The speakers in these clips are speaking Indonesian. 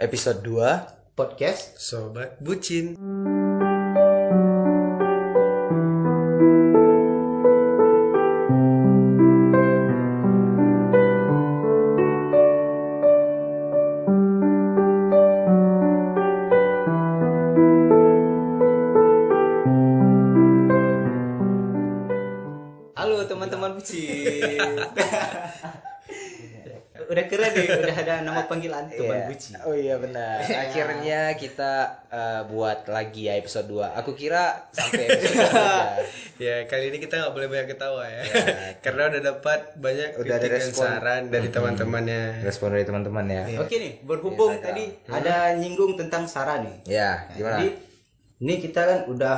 episode 2 podcast Sobat Bucin. Nama panggilan teman Iya. bucin Oh iya benar. Akhirnya kita eh, buat lagi ya episode 2. Aku kira sampai episode 2 aja. Ya kali ini kita nggak boleh banyak ketawa ya, Ya. karena udah dapat banyak Udah ada respon. saran dari teman-temannya. Respon dari teman-teman ya. oke nih berhubung Iya, tadi ada nyinggung tentang saran nih Ya, Nah, gimana? jadi ini kita kan udah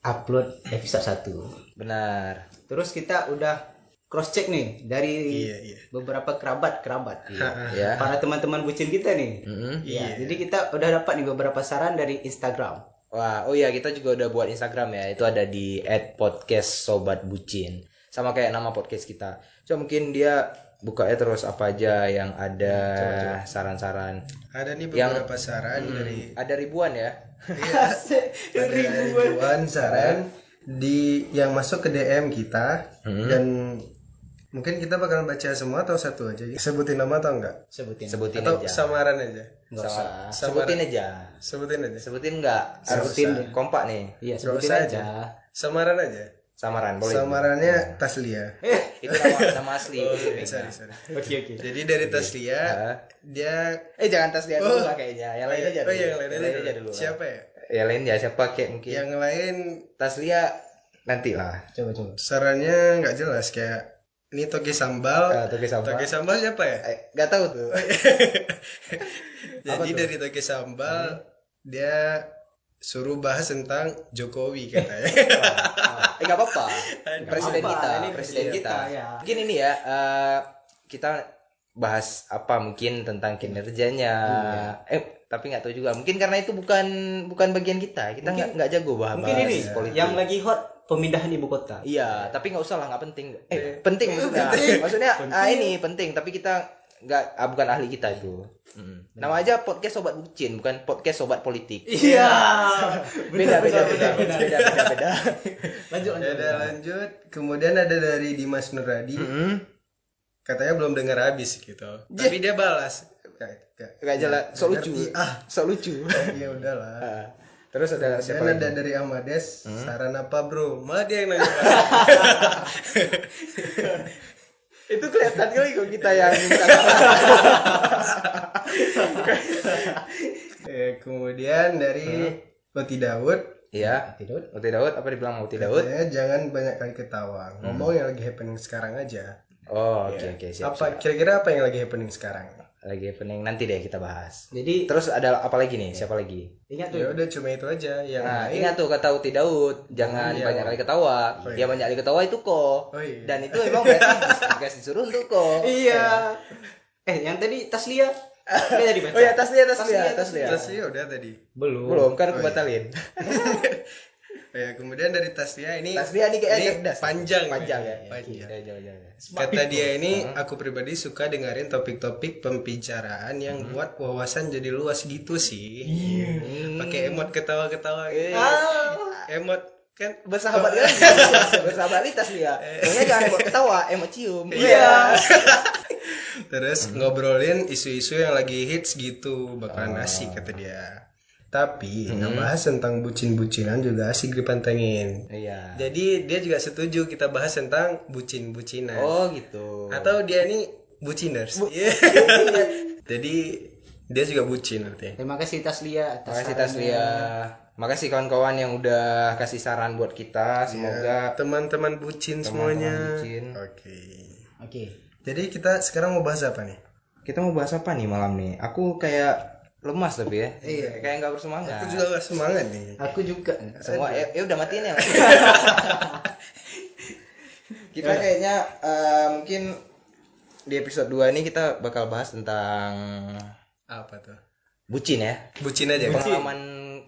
upload episode 1 Benar. terus kita udah cross check nih dari Iya iya. beberapa kerabat kerabat Ya. para teman-teman bucin kita nih Mm-mm. Iya, jadi kita udah dapat nih beberapa saran dari Instagram. Wah, oh iya kita juga udah buat Instagram ya. Itu ada di @podcastsobatbucin. Sama kayak nama podcast kita. Coba mungkin dia bukanya terus apa aja yang ada saran-saran. Ada nih Yang- beberapa saran dari Ada ribuan ya. ada ribuan saran di yang masuk ke DM kita dan mungkin kita bakal baca semua atau satu aja. Sebutin nama atau enggak? Sebutin. Sebutin Atau aja. samaran aja. Nggak usah. Sebutin aja. Sebutin aja. Sebutin enggak? Sebutin. kompak nih. Iya, sebutin usah aja. Samaran aja. Samaran boleh. Samarannya Taslia. Itu nama nama asli. Oh, sorry, sorry. Oke, oke. Jadi dari Taslia Hah? dia Eh jangan tas dia dulu lah kayaknya. Yang lain aja Oh iya, yang lain aja, aja dulu. dulu. Siapa ya? Ya lain ya siapa kayak mungkin. Yang lain Taslia nanti lah. Coba coba. sarannya nggak jelas kayak ini toge sambal. Ah, toge sambal. Toge sambal siapa ya? Eh, gak tahu tuh. Jadi dari toge sambal dia suruh bahas tentang Jokowi katanya. eh gak apa-apa. Presiden apa-apa, kita, ini presiden kita. kita, ya. Mungkin ini ya eh, kita bahas apa mungkin tentang kinerjanya. Eh tapi nggak tahu juga. Mungkin karena itu bukan bukan bagian kita. Kita nggak nggak jago bahas Mungkin ini politik. yang lagi hot pemindahan ibu kota. Iya, tapi nggak usah lah, nggak penting. Eh, penting maksudnya. Maksudnya ah, ini penting, tapi kita nggak ah, bukan ahli kita itu. Mm. Nama aja podcast sobat bucin, bukan podcast sobat politik. Iya. Beda, beda, beda, beda, beda, beda, beda. Lanjut Ya udah lanjut. Kemudian ada dari Dimas Nuradi. Mm. Katanya belum dengar habis gitu. Tapi dia balas. Gak, gak, Gak jelas, lucu. Ah, So lucu. ya udahlah. Terus ada siapa Dan lagi? ada dari Amades, saran apa bro? Malah dia yang nanya. Itu kelihatan kali kok kita yang minta Eh, kemudian dari Oti Daud, Iya. Tidur. Uti Daud apa dibilang Uti Daud? katanya jangan banyak kali ketawa. Ngomong yang lagi happening sekarang aja. Oh, oke oke siap. apa kira-kira apa yang lagi happening sekarang? Lagi pening nanti deh kita bahas. Jadi Terus ada apa lagi nih? Siapa lagi? ingat Ya tuh. udah cuma itu aja yang Nah, lain. ingat tuh kata Uti Daud, jangan Iya. banyak kali ketawa. Oh, Dia banyak kali ketawa itu kok. Oh, iya. Dan itu emang berarti guys disuruh untuk kok. Iya. Eh, yang tadi Taslia. Ini tadi baca. Oh ya, taslia, taslia, Taslia, taslia. Ya udah tadi. Belum. Belum kan aku Oh, iya. batalin. Ya, kemudian dari Taslia ini Taslia nih kayaknya ini cerdas. panjang. Panjang ya. Panjang. Ya, jangan. Kata dia ini, aku pribadi suka dengerin topik-topik pembicaraan yang buat wawasan jadi luas gitu sih. Pakai emot ketawa-ketawa. gitu. Emot kan Bersahabat kan? Bersahabat li taslia. Pokoknya jangan emot ketawa, emot cium. Iya. Terus ngobrolin isu-isu yang lagi hits gitu, bakalan asik kata dia. Tapi ngebahas tentang bucin-bucinan juga asik dipantengin. Iya. Jadi dia juga setuju kita bahas tentang bucin-bucinan. Oh gitu. Atau dia ini buciners. Iya. Jadi dia juga bucin artinya. Terima kasih Taslia Makasih sarannya. Taslia. Makasih kawan-kawan yang udah kasih saran buat kita. Semoga Teman-teman bucin teman-teman semuanya. bucin. Oke. Oke. Jadi kita sekarang mau bahas apa nih? Kita mau bahas apa nih malam nih? Aku kayak lemas tapi ya. Iya. Kayak nggak bersemangat. Aku juga gak semangat nih. Aku juga. Semua ya, ya udah matiin ya. kita kayaknya eh, mungkin di episode 2 ini kita bakal bahas tentang Apa tuh? bucin ya. Bucin aja. Pengalaman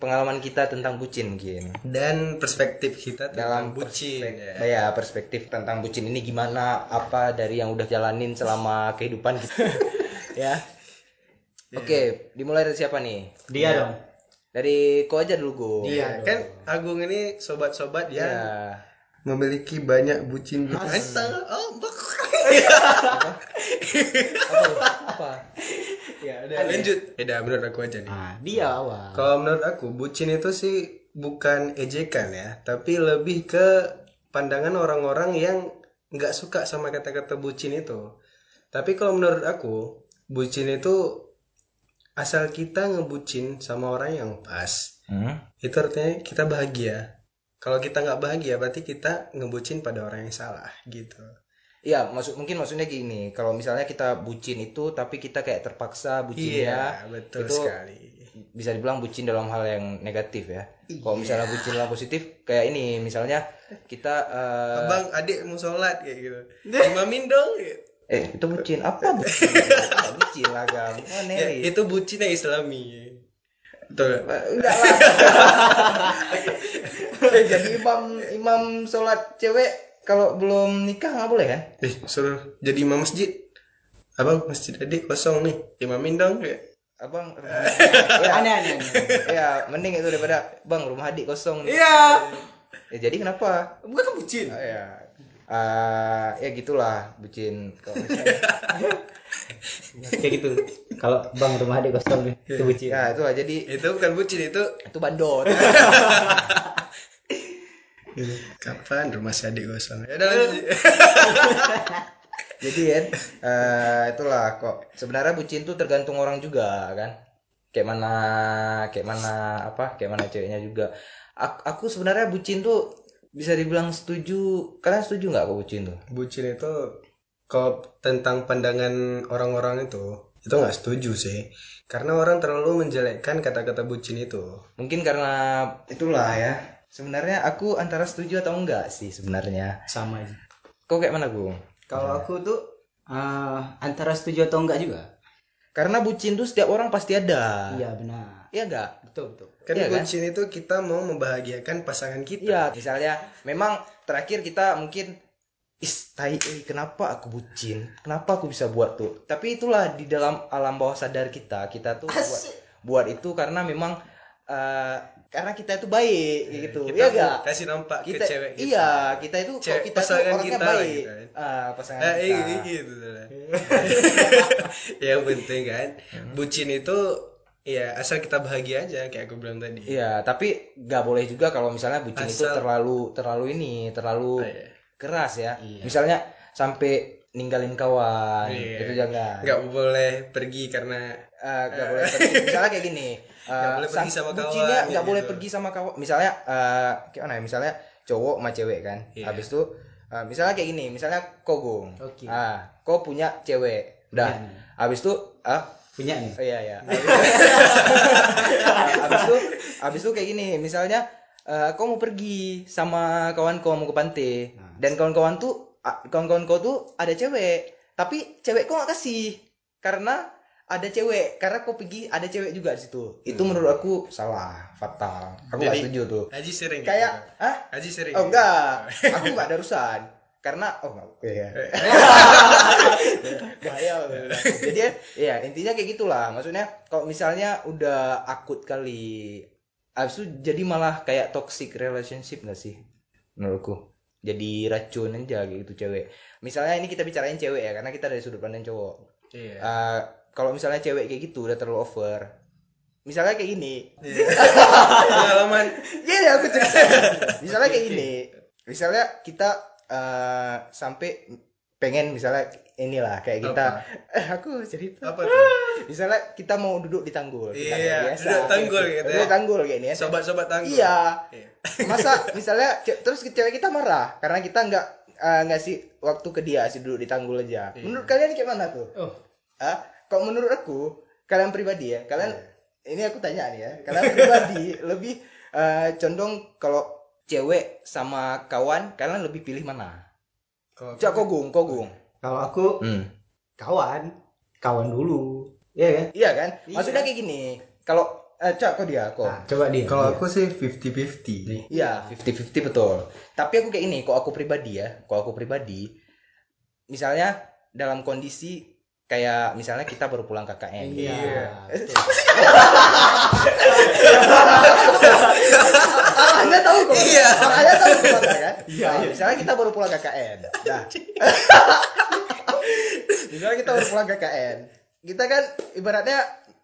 pengalaman kita tentang bucin mungkin. Dan perspektif kita dalam tentang bucin. perspek- ya. perspektif tentang bucin ini gimana apa dari yang udah jalanin selama kehidupan kita ya Oke, dimulai dari siapa nih? Dia dong. Dari kau aja dulu, Gung. Dia kan Agung ini sobat-sobat yang Ya. memiliki banyak bucin bucin oh bak- Apa? Apa? Ya, lanjut beda menurut aku aja nih Nah, dia awal. kalau menurut aku bucin itu sih bukan ejekan ya tapi lebih ke pandangan orang-orang yang nggak suka sama kata-kata bucin itu tapi kalau menurut aku bucin itu asal kita ngebucin sama orang yang pas Hmm? itu artinya kita bahagia kalau kita nggak bahagia berarti kita ngebucin pada orang yang salah gitu Iya, maksud mungkin maksudnya gini, kalau misalnya kita bucin itu tapi kita kayak terpaksa bucinnya iya betul itu sekali bisa dibilang bucin dalam hal yang negatif ya. Kalau misalnya bucin dalam positif kayak ini, misalnya kita eh, abang adik mau sholat kayak gitu imamin dong gitu. Eh itu bucin apa bucin? Nggak bucin lah, Gam. Oh, Ya, itu bucin yang islami betul Enggak lah. Eh, jadi imam imam sholat cewek kalau belum nikah nggak boleh kan? eh suruh jadi imam masjid abang masjid adik kosong nih imamin dong kayak Abang, Ya, ya, aneh, aneh, aneh. ya mending itu daripada bang rumah adik kosong nih. Iya. Ya jadi kenapa? Bukan kan bucin. Ah, ya, Ah, ya gitulah bucin. Kayak gitu. Kalau bang rumah adik kosong nih, itu bucin. ya itu lah jadi itu bukan bucin itu itu bandot. kapan rumah si adik kosong ya udah jadi kan eh, itulah kok sebenarnya bucin tuh tergantung orang juga kan. Kayak mana kayak mana apa kayak mana ceweknya juga. Aku, aku sebenarnya bucin tuh bisa dibilang setuju. Kalian setuju nggak kok bucin tuh? bucin itu kalau tentang pandangan orang-orang itu itu nggak setuju sih karena orang terlalu menjelekkan kata-kata bucin itu Mungkin karena itulah ya. Sebenarnya aku antara setuju atau enggak sih sebenarnya. Sama aja. Kau kayak mana, Gung? Kalau aku tuh eh, antara setuju atau enggak juga. Karena bucin tuh setiap orang pasti ada. Iya benar. Iya enggak? Betul betul. kan Iya kan? bucin itu kita mau membahagiakan pasangan kita Iya, misalnya memang terakhir kita mungkin Is, tai, eh, kenapa aku bucin? Kenapa aku bisa buat tuh? Tapi itulah di dalam alam bawah sadar kita, kita tuh buat, buat itu karena memang eh, karena kita itu baik gitu. kita mau enggak? kasih nampak Kita ke cewek kita. iya, kita itu Cewek- kita tuh pasangan orangnya kita baik. gitu kan. Ah, pasangan Eh, kita. iya, gitu lah. yang penting kan bucin itu ya asal kita bahagia aja kayak aku bilang tadi Iya, tapi nggak boleh juga kalau misalnya bucin itu Asal- terlalu terlalu ini, terlalu Oh, iya. keras ya. Iya. Misalnya sampai ninggalin kawan, Iya. itu jangan. nggak boleh pergi karena Eh, nggak boleh pergi. Misalnya kayak gini. eh, Nggak boleh pergi sang- sama kawan, bucinnya nggak boleh gitu. pergi sama kawan. Misalnya eh kayak mana ya? Misalnya cowok sama cewek kan. Iya. Habis itu eh, misalnya kayak gini, misalnya kogung. Oke. Ah, kau punya cewek. Udah. Nih. Habis itu ah Punya nih. Oh, iya iya. abis itu abis itu kayak gini, misalnya eh, kau mau pergi sama kawan kau mau ke pantai Nah. dan kawan-kawan tuh ah, kawan-kawan kau tuh ada cewek, tapi cewek kau gak kasih karena ada cewek karena kau pergi ada cewek juga di situ. Itu menurut aku salah, fatal. Aku gak Jadi- setuju tuh. Haji sering Kayak, gitu. ah? Haji sering Oh enggak, aku gak ada urusan karena oh enggak oke ya bahaya jadi ya ya, intinya kayak gitulah maksudnya kalau misalnya udah akut kali abis itu jadi malah kayak toxic relationship gak sih menurutku jadi racun aja gitu cewek misalnya ini kita bicarain cewek ya karena kita dari sudut pandang cowok Iya. Eh, kalau misalnya cewek kayak gitu udah terlalu over misalnya kayak gini Pengalaman Gini aku cerita. misalnya kayak gini. Misalnya kita eh, sampai pengen misalnya inilah kayak kita eh aku cerita. apa tuh? Misalnya kita mau duduk di tanggul. Iya, kayak duduk tanggul gitu ya. Duduk tanggul kayak ini ya. Sobat-sobat tangguh. Iya. Iya. Masa misalnya ce- terus cewek kita marah karena kita nggak eh, ngasih waktu ke dia sih duduk di tanggul aja. Iya. Menurut kalian kayak mana tuh? Oh. Ah, kok menurut aku kalian pribadi ya, kalian Iya. ini aku tanya nih ya, kalian pribadi lebih eh, condong kalau cewek sama kawan, kalian lebih pilih mana? Kalau Cak kogung, kogung. Kalau aku Hmm. kawan, kawan dulu. Iya kan? Iya kan? Iya. Maksudnya kayak gini. Kalau eh, Cak kok dia kok. Nah, coba dia. kalau dia. aku sih 50-50. Iya, 50-50 betul. Tapi aku kayak ini, kok aku pribadi ya, kok aku pribadi, misalnya dalam kondisi kayak misalnya kita baru pulang KKN gitu. Iya. Arahnya tahu kok. Iya. Arahnya tahu kok kan? Iya, misalnya kita baru pulang KKN. Nah. misalnya kita baru pulang KKN. Kita kan ibaratnya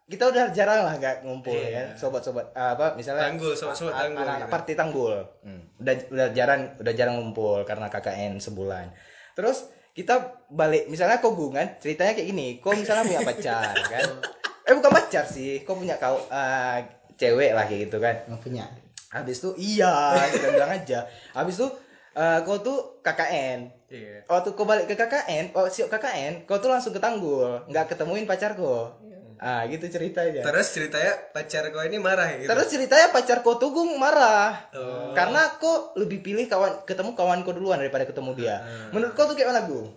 kita udah jarang lah nggak ngumpul ya kan Iya. sobat-sobat ah, apa misalnya Tanggul, sobat-sobat a- tanggul anak-anak gitu. party tanggul Hmm. udah udah jarang udah jarang ngumpul karena KKN sebulan terus kita balik misalnya kau gungan ceritanya kayak gini kau misalnya punya pacar kan eh bukan pacar sih kau punya kau ah, cewek lah kayak gitu kan Nggak punya. Habis itu iya kita bilang aja. Habis itu eh, kau tuh KKN. Iya. Waktu kau balik ke KKN, oh siap KKN, kau tuh langsung ke Tanggul, nggak ketemuin pacar kau. Ah gitu ceritanya. Terus, Terus ceritanya pacar kau ini marah ya gitu. ceritanya pacar kau tuh gung marah. Oh. Karena kau lebih pilih kawan ketemu kawan kau duluan daripada ketemu dia. Menurut kau tuh kayak mana gung?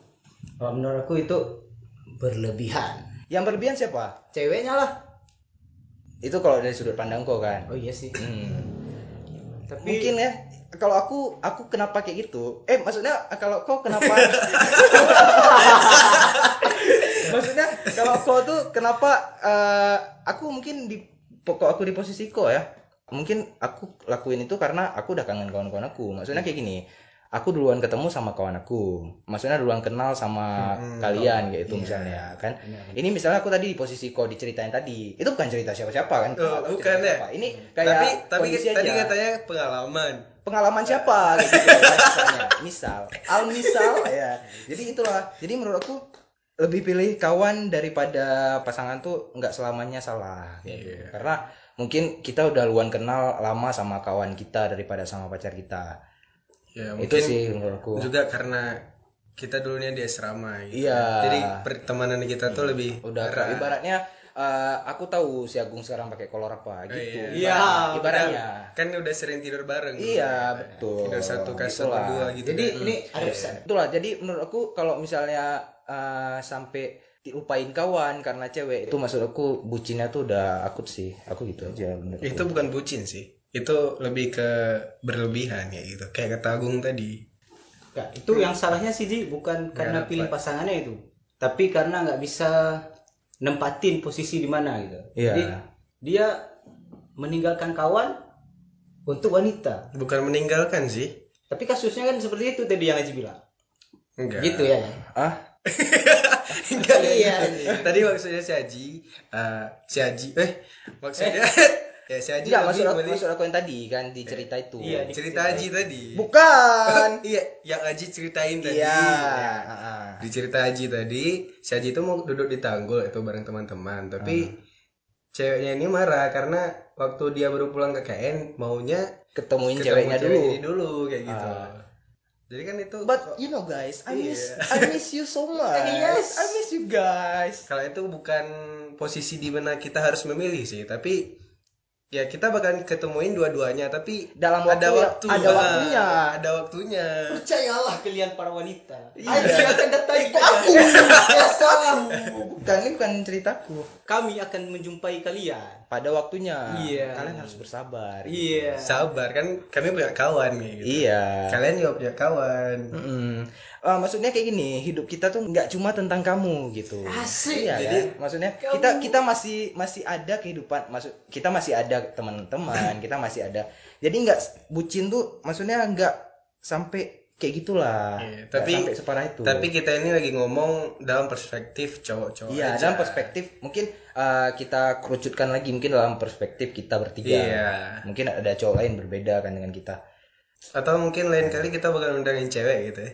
Kalau menurut aku itu berlebihan. Yang berlebihan siapa? Ceweknya lah. Itu kalau dari sudut pandang kau kan. Oh iya sih. Hmm. Tapi Mungkin ya kalau aku aku kenapa kayak gitu? Eh maksudnya kalau kau kenapa? maksudnya kalau kau tuh kenapa eh, aku mungkin di pokok aku di posisi kau ya. Mungkin aku lakuin itu karena aku udah kangen kawan-kawan aku. Maksudnya kayak gini. Aku duluan ketemu sama kawan aku. Maksudnya duluan kenal sama kalian kayak itu misalnya kan. Ini misalnya aku tadi di posisi kau diceritain tadi. Itu bukan cerita siapa-siapa kan? Oh, bukan ya? siapa. Ini kayak tapi tapi tadi aja katanya pengalaman. pengalaman siapa gitu kan, misalnya misal al misal ya jadi itulah jadi menurut aku lebih pilih kawan daripada pasangan tuh nggak selamanya salah gitu. karena mungkin kita udah luan kenal lama sama kawan kita daripada sama pacar kita Ya itu mungkin sih menurut aku juga karena kita dulunya di asrama gitu. Iya. Jadi pertemanan kita tuh lebih udah ibaratnya eh, aku tahu si Agung sekarang pakai kolor apa gitu iya. ibaratnya, ibaratnya. kan udah sering tidur bareng. iya betul Tidur satu kasur Itulah. berdua gitu. jadi kan. ini ada pesan. Itulah jadi menurut aku kalau misalnya eh, sampai dilupain kawan karena cewek itu maksud aku bucinnya tuh udah akut sih. Aku gitu aja menurut itu aku. bukan bucin sih. Itu lebih ke berlebihan ya gitu. Kayak kata Agung tadi. Ya, itu yang salahnya sih Ji, bukan karena dapat. pilih pasangannya itu, tapi karena nggak bisa nempatin posisi di mana gitu. Iya. Jadi dia meninggalkan kawan untuk wanita. Bukan meninggalkan sih. Tapi kasusnya kan seperti itu tadi yang Aji bilang. Enggak. Gitu ya. Ah, Enggak. Iya. Tadi maksudnya si Haji, eh, si Haji, eh maksudnya ya si Haji enggak maksud aku, maksud aku yang tadi kan di cerita itu. Iya, di- cerita Haji tadi. Bukan. Iya, yang Haji ceritain tadi. Iya. Ya. ah. Di cerita Haji tadi, si Haji itu mau duduk di tanggul itu bareng teman-teman, tapi ceweknya ini marah karena waktu dia baru pulang ke KN maunya Ketemuin ketemu ceweknya cewek dulu. dulu kayak gitu. Ah. Jadi kan itu But you know guys, I miss Iya. I miss you so much. Yes. I miss you guys. kalau itu bukan posisi di mana kita harus memilih sih, tapi ya kita bakal ketemuin dua-duanya, tapi Dalam ada waktu- waktu, ada Ah, waktunya. ada waktunya. Percayalah kalian para wanita. Iya. Aji akan datang Aku. Biasa. Bukan ini bukan ceritaku. Kami akan menjumpai kalian. Pada waktunya. Iya. Kalian harus bersabar. Iya. Sabar kan kami punya kawan kayak gitu. Iya. Kalian juga punya kawan. Eh, maksudnya kayak gini, hidup kita tuh nggak cuma tentang kamu gitu. Asik. Iya Jadi, kan? Maksudnya kita kita masih masih ada kehidupan, maksud kita masih ada teman-teman, kita masih ada. Jadi nggak bucin tuh, maksudnya nggak sampai kayak gitulah. Iya, tapi- sampai separah itu. Tapi kita ini lagi ngomong dalam perspektif cowok-cowok. Iya, aja. dalam perspektif mungkin eh, kita kerucutkan lagi mungkin dalam perspektif kita bertiga. Iya. Mungkin ada cowok lain berbeda kan dengan kita. Atau mungkin lain kali kita bakal undangin cewek gitu ya.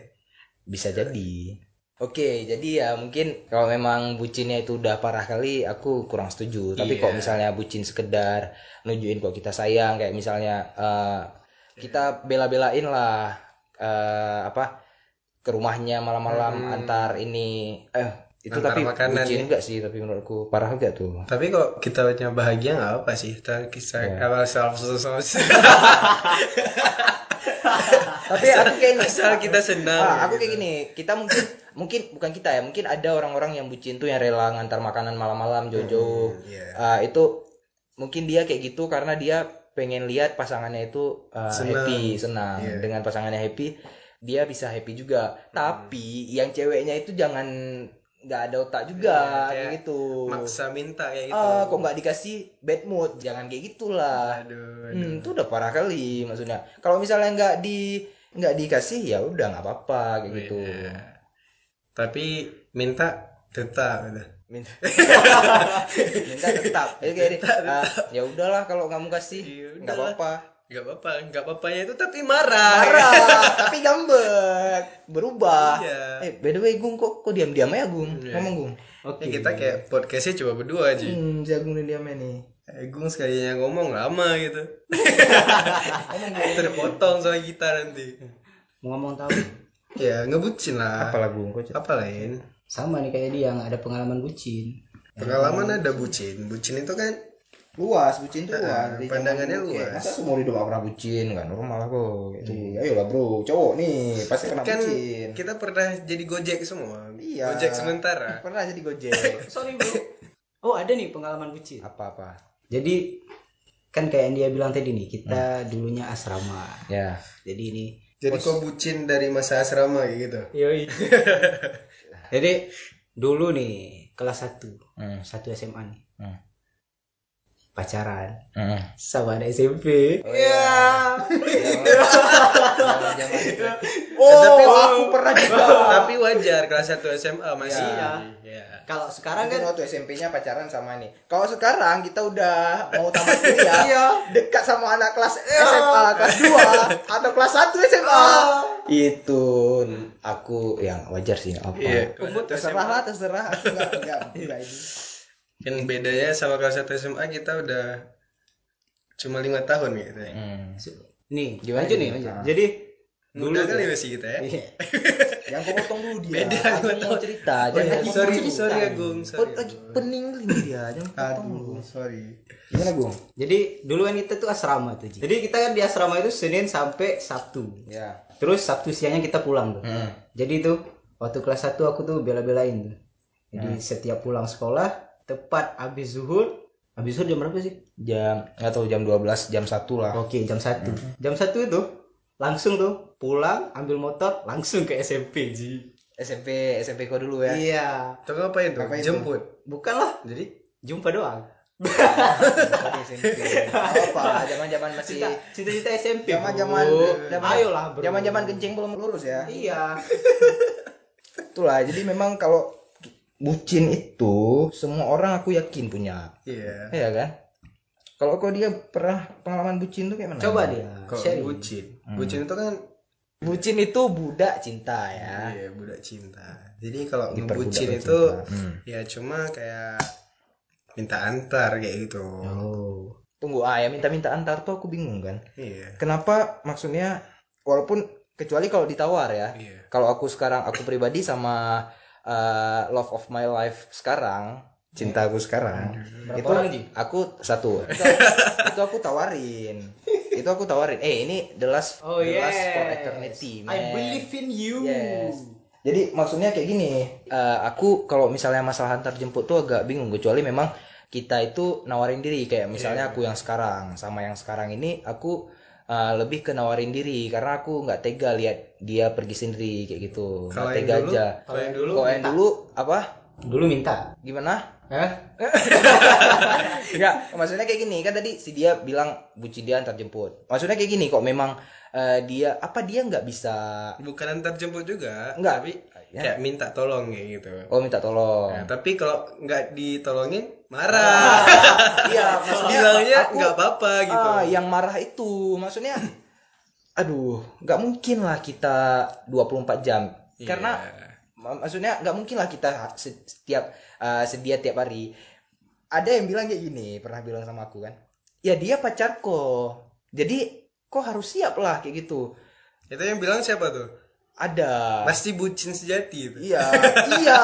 Bisa jadi. Oke, jadi ya mungkin kalau memang bucinnya itu udah parah kali, aku kurang setuju. Tapi Iya. kok misalnya bucin sekedar nunjukin kok kita sayang, kayak misalnya eh, kita bela-belain lah eh, apa ke rumahnya malam-malam antar ini, eh itu Antar tapi makanan bucin ya. enggak sih, tapi menurutku parah juga tuh. Tapi kok kita punya bahagia nggak apa sih? Kita kisah Iya. apa self Tapi aku kayak ini, Asal kita senang. Ah, aku gitu. kayak gini, kita mungkin mungkin bukan kita ya, mungkin ada orang-orang yang bucin tuh yang rela ngantar makanan malam-malam jauh-jauh. iya. Ah, itu mungkin dia kayak gitu karena dia pengen lihat pasangannya itu ah, Senang. happy, senang. Iya. Dengan pasangannya happy, dia bisa happy juga. Tapi yang ceweknya itu jangan nggak ada otak juga Iya, kayak kayak gitu. maksa minta kayak gitu. ah kok nggak dikasih bad mood? Jangan kayak gitulah. Aduh, aduh. hmm, itu udah parah kali maksudnya. Kalau misalnya nggak di nggak dikasih ya udah nggak apa-apa kayak gitu. Iya. tapi minta tetap gitu. minta minta tetap. Ya kayak di- ah, ya udahlah kalau mau kasih Iya, nggak apa-apa nggak apa-apa nggak apa-apanya itu tapi marah. Marah tapi ngambek berubah. Iya. eh by the way Gung kok kok diam-diam ya Gung? Iya. ngomong Gung. Ya, kita kayak podcastnya cuma berdua aja hmm si Agung ini diamnya nih. Eh, Gung sekalinya ngomong lama gitu. Terpotong sama kita nanti. Mau ngomong tahu? Ya ngebucin lah. Apa lah Gung? Kok apa lain? Sama nih kayak dia nggak ada pengalaman bucin. Pengalaman ada bucin. Bucin itu kan luas bucin tuh luas. Dari zaman pandangannya dulu, kayak, luas. masa seumur hidup gak pernah bucin? Nggak normal aku gitu. Ayolah bro cowok nih pasti pernah kan bucin. kita pernah jadi gojek semua. Iya. gojek sementara. Pernah jadi gojek. Sorry bro. Oh ada nih pengalaman bucin. Apa apa jadi kan kayak yang dia bilang tadi nih kita dulunya asrama. Ya. Jadi ini jadi kok bucin dari masa asrama kayak gitu? Yoi. jadi dulu nih kelas 1 hmm. satu SMA nih. Hmm. Pacaran Hmm. sama anak SMP Oh, iya. Itu. Oh, Tapi aku pernah juga. tapi wajar kelas 1 SMA masih Iya. Iya. kalau sekarang Kan waktu SMP-nya pacaran sama nih. Kalau sekarang kita udah mau tamat kuliah, Iya. dekat sama anak kelas SMA kelas 2 atau kelas 1 SMA. Itu aku yang wajar sih apa. Iya, terserah lah, terserah. Enggak enggak enggak ini. Kan bedanya sama kelas 1 SMA kita udah cuma lima tahun gitu ya Hmm. nih Gimana lanjut nih? lanjut. Ah. jadi dulu kali masih kita ya Iya. Yang kau potong dulu dia. Beda, Aku mau cerita. Oh, Jangan iya, potong sorry cerita. sorry ya Gung Oh, sorry lagi pening nih dia. Jangan potong dulu. aduh sorry Gimana, Gung? jadi dulu kan kita tuh asrama tuh Ji. jadi kita kan di asrama itu Senin sampai Sabtu Ya. terus Sabtu siangnya kita pulang tuh Hmm. jadi tuh waktu kelas 1 aku tuh bela-belain tuh jadi setiap pulang sekolah tepat habis zuhur habis zuhur jam berapa sih Jam nggak tahu jam 12, jam 1 lah. oke jam 1 jam 1 itu langsung tuh pulang ambil motor langsung ke SMP Ji SMP SMP kau dulu ya. iya Tuh ngapain tuh Ngapain tuh? jemput bukan lah jadi jumpa doang apa? Zaman-zaman masih Cita- cita-cita SMP zaman-zaman bro. zaman ayolah bro Zaman-zaman kencing belum lurus ya. iya Itulah. Jadi memang kalau bucin itu semua orang aku yakin punya. iya Iya kan? Kalau kau dia pernah pengalaman bucin tuh kayak mana? coba dia kalau sharing. bucin bucin itu kan Bucin itu budak cinta ya. iya budak cinta jadi kalau oleh itu. Hmm. ya cuma kayak minta antar kayak gitu oh Tunggu ah ya minta-minta antar tuh aku bingung kan. iya Kenapa maksudnya walaupun kecuali kalau ditawar ya. iya Kalau aku sekarang aku pribadi sama uh, love of my life sekarang, cinta aku sekarang, Berapa itu orang, Ji? aku satu. itu, itu aku tawarin. Itu aku tawarin. Eh ini the last oh the last yes for eternity, I man. believe in you Yes. Jadi maksudnya kayak gini, eh, aku kalau misalnya masalah antar jemput tuh agak bingung kecuali memang kita itu nawarin diri kayak misalnya aku yang sekarang sama yang sekarang ini aku eh, lebih ke nawarin diri karena aku nggak tega lihat dia pergi sendiri kayak gitu. Nggak tega dulu- aja. kalau yang dulu Kalau yang dulu apa? dulu minta Gimana? Hah? Enggak, maksudnya kayak gini kan tadi si dia bilang bucin dia antar jemput. Maksudnya kayak gini kok memang eh, dia apa dia nggak bisa bukan antar jemput juga Enggak. tapi Ya. kayak minta tolong kayak gitu oh minta tolong. Nah, tapi kalau nggak ditolongin marah Iya, maksudnya bilangnya nggak apa-apa gitu Ah, yang marah itu maksudnya aduh, nggak mungkin lah kita 24 jam. Iya. Karena ma- maksudnya nggak mungkin lah kita se- setiap ah, sedia tiap hari. Ada yang bilang kayak gini, pernah bilang sama aku kan. Ya dia pacarku. Jadi kok harus siap lah kayak gitu. itu yang bilang siapa tuh Ada. pasti bucin sejati itu Iya, iya.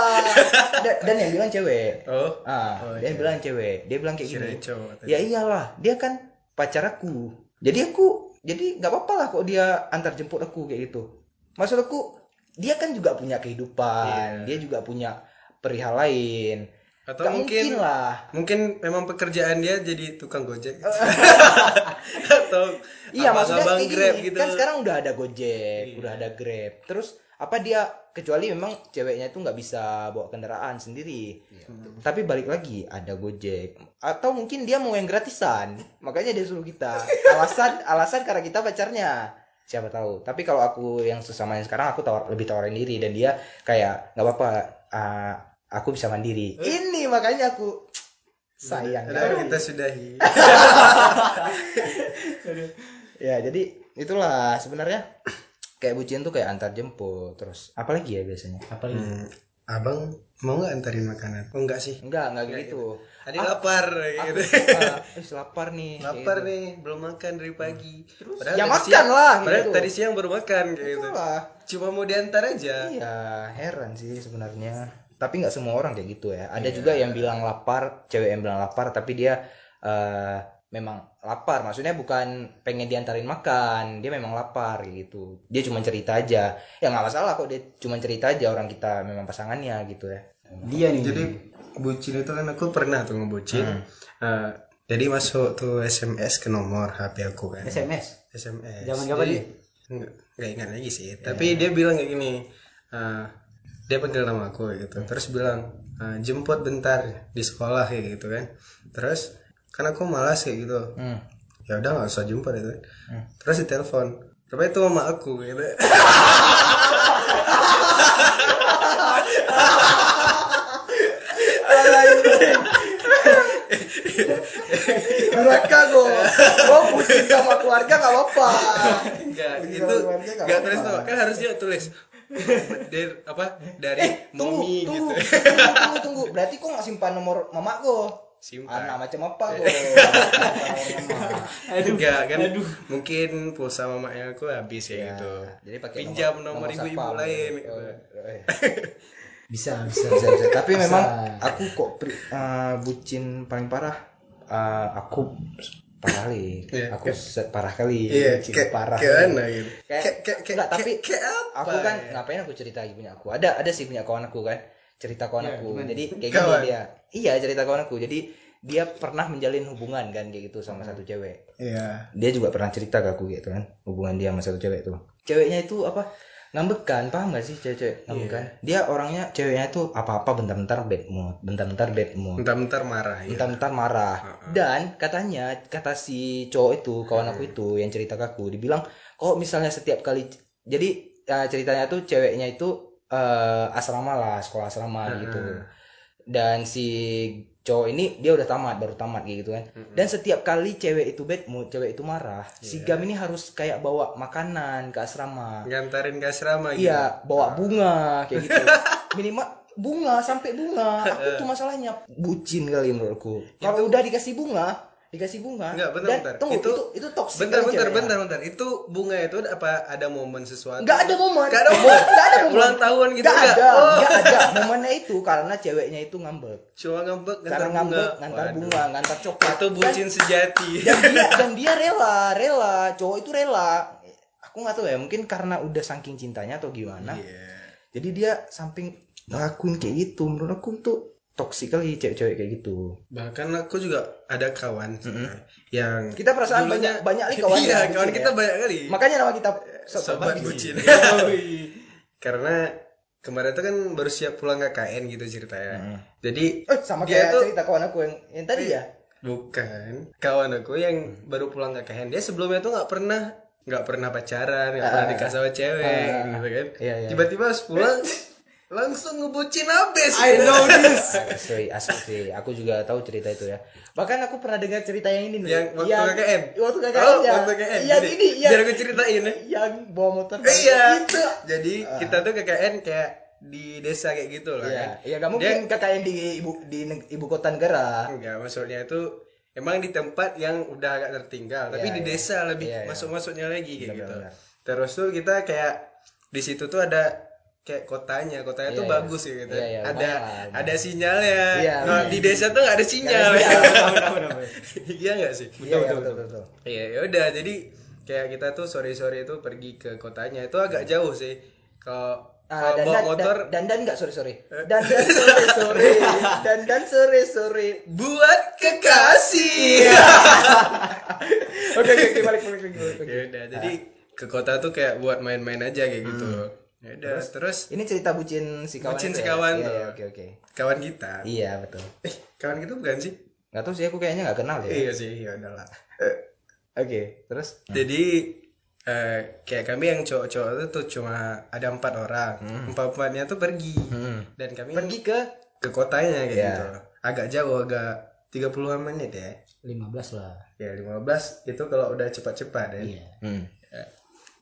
Dan, dan yang bilang cewek. oh Ah, Oh, dia iya. bilang cewek. Dia bilang kayak Kirain gini. cowok. Ya iyalah, dia kan pacar aku. Jadi aku, jadi nggak apa-apa lah kok dia antar jemput aku kayak gitu. Maksud aku, dia kan juga punya kehidupan, Iya. dia juga punya perihal lain. atau Nggak mungkin mungkin lah. mungkin memang pekerjaan dia jadi tukang gojek atau Iya, maksudnya abang kayak grab gini, gitu. kan sekarang udah ada Gojek, Iya. udah ada Grab. Terus apa dia kecuali memang ceweknya itu nggak bisa bawa kendaraan sendiri. Tapi balik lagi ada gojek. Atau mungkin dia mau yang gratisan. Makanya dia suruh kita. Alasan alasan karena kita pacarnya. Siapa tahu. Tapi kalau aku yang sesama yang sekarang aku tawar lebih tawarin diri. Dan dia kayak nggak apa-apa ah, aku bisa mandiri. Ini makanya aku sayang kita sudahi. ya jadi itulah sebenarnya kayak bucin tuh kayak antar jemput terus apalagi ya biasanya apalagi Hmm, abang mau nggak antarin makanan? Oh enggak sih. enggak enggak gitu Tadi lapar aku gitu. ah, lapar nih lapar gitu. nih, belum makan dari pagi. Terus ya makan lah, Padahal gitu. tadi siang baru makan gitu. Itulah. Cuma mau diantar aja. iya heran sih sebenarnya tapi nggak semua orang kayak gitu ya ada juga yang bilang lapar cewek yang bilang lapar tapi dia eh, memang lapar maksudnya bukan pengen diantarin makan dia memang lapar gitu dia cuma cerita aja ya nggak masalah kok dia cuma cerita aja orang kita memang pasangannya gitu ya dia nih Jadi bucin itu kan aku pernah tuh ngebucin. Hmm. Eh, jadi masuk tuh SMS ke nomor HP aku kan. SMS SMS. Zaman-zaman Jadi, nih? Nggak, ingat lagi sih. Tapi dia bilang kayak gini. eh, dia panggil nama aku gitu. Terus bilang eh, jemput bentar di sekolah kayak gitu kan. Terus kan aku malas kayak gitu. hmm. Ya udah nggak usah jemput itu. Terus ditelepon. Tapi itu mama aku gitu. Mereka gue, gue bucin sama keluarga gak apa-apa. Enggak, itu enggak apa-apa. tulis tuh. Kan harusnya tulis dari apa? Dari Eh, tunggu, mommy tunggu, gitu. tunggu, tunggu, tunggu. Berarti kok gak simpan nomor mama gue? Simpan. Anak macam apa gue? Enggak kan mungkin pulsa mamanya aku habis ya, gitu. Jadi pakai Pinjam nomor, satpam. ibu-ibu lain. Oh, gitu. eh. bisa bisa Bisa, bisa. Tapi memang Bisa. aku kok pri- eh, bucin paling parah. eh, aku parah kali. Iya, Aku se- parah kali. Iya, bucin kayak parah. kayak mana gitu. Kayak, Kayak kayak kayak enggak, tapi kayak- kayak apa? aku kan ya? ngapain aku cerita lagi punya aku ada ada sih punya kawan aku kan cerita kawan Iya, aku gimana? jadi kayak Kawan? gini dia iya cerita kawan aku jadi dia pernah menjalin hubungan kan kayak gitu sama satu cewek Iya. dia juga pernah cerita ke aku gitu kan hubungan dia sama satu cewek tuh ceweknya itu apa ngambekan paham gak sih cewek-cewek? Ngambekan dia orangnya ceweknya itu apa-apa bentar-bentar bad mood bentar-bentar bad mood. Bentar-bentar marah ya. bentar-bentar marah. Dan katanya kata si cowok itu kawan aku itu yang cerita ke aku dibilang kok misalnya setiap kali jadi eh, ceritanya tuh ceweknya itu eh, asrama lah sekolah asrama gitu dan si cowok ini dia udah tamat baru tamat kayak gitu kan dan setiap kali cewek itu bad mood cewek itu marah si gam ini harus kayak bawa makanan ke asrama Ngantarin ke asrama gitu. Iya, bawa bunga kayak gitu. Minimal bunga sampai bunga. Aku tuh masalahnya bucin kali menurutku. Kalau udah dikasih bunga, dikasih bunga. Enggak, bentar, dan bentar. tunggu, itu Itu- itu, toksik. Bentar, kali bentar, ceweknya. bentar, bentar. Itu bunga itu apa ada momen sesuatu? Nggak ada momen. Nggak ada Momen, momen. nggak ada momen. Ulang tahun gitu Nggak nggak? ada, Oh. nggak ada. Momennya itu karena ceweknya itu ngambek. Cuma ngambek ngantar Karena bunga. ngambek, ngantar Waduh. bunga, ngantar coklat. Itu bucin sejati. Dan, dan dia dan dia rela, rela. Cowok itu rela. Aku nggak tahu ya, mungkin karena udah saking cintanya atau gimana. Iya. jadi dia samping ngelakuin kayak gitu menurut aku tuh toksik kali cewek-cewek kayak gitu. Bahkan aku juga ada kawan sebenarnya yang kita perasaan dulunya- banyak banyak kali kawan Iya, yang kawan kita ya. banyak kali. makanya nama kita Sobat bucin. Karena kemarin tuh kan baru siap pulang KKN gitu ceritanya. Jadi eh sama Dia kayak tuh- cerita kawan aku yang yang tadi ya? Bukan. Kawan aku yang baru pulang KKN dia sebelumnya tuh nggak pernah nggak pernah pacaran nggak pernah nikah sama cewek gitu kan. Iya, iya. tiba-tiba pas pulang langsung ngebucin abis. I know this. Asli asli sih. Aku juga tahu cerita itu ya. Bahkan aku pernah dengar cerita yang ini yang waktu KKN waktu KKN oh, ya. Waktu KKN yang Jadi, ini yang biar aku ceritain. Ya yang bawa motor iya. itu. Jadi kita tuh KKN kayak di desa kayak gitu lah Iya, kan. iya gak mungkin KKN di ibu di ibu kota negara. enggak maksudnya itu emang di tempat yang udah agak tertinggal tapi Iya, di iya. desa lebih Iya, iya. masuk-masuknya lagi kayak gitu. Benar-benar. terus tuh kita kayak di situ tuh ada kayak kotanya kotanya tuh Iya, iya. bagus ya gitu. Iya, iya, ada lumayan. ada sinyalnya. Iya, nah, lumayan. di desa tuh nggak ada sinyal. iya nggak sih? Iya, iya, betul, betul. iya ya udah. Jadi kayak kita tuh sore sore itu pergi ke kotanya. Itu agak jauh sih. Kalau kalau dan bawa dan, motor dan dan nggak sore sore dan dan sore sore dan dan sore sore buat kekasih. Oke oke oke balik balik balik balik. Ya udah. Jadi ke kota tuh kayak buat main-main aja kayak gitu Ya udah, terus, Ini cerita bucin si kawan Bucin si ya? kawan Iya, tuh. iya, oke oke. kawan kita. Iya betul. Eh, kawan kita bukan sih? Nggak tahu sih aku kayaknya nggak kenal ya. Iya sih, ya udahlah. Oke, terus? Jadi eh, kayak kami yang cowok-cowok itu tuh cuma ada empat orang. Empat-empatnya tuh pergi. Hmm. Dan kami Pergi ke ke kotanya kayak Iya. gitu. Agak jauh, agak 30-an menit ya. 15 lah Ya 15 itu kalau udah cepat-cepat ya. iya hmm.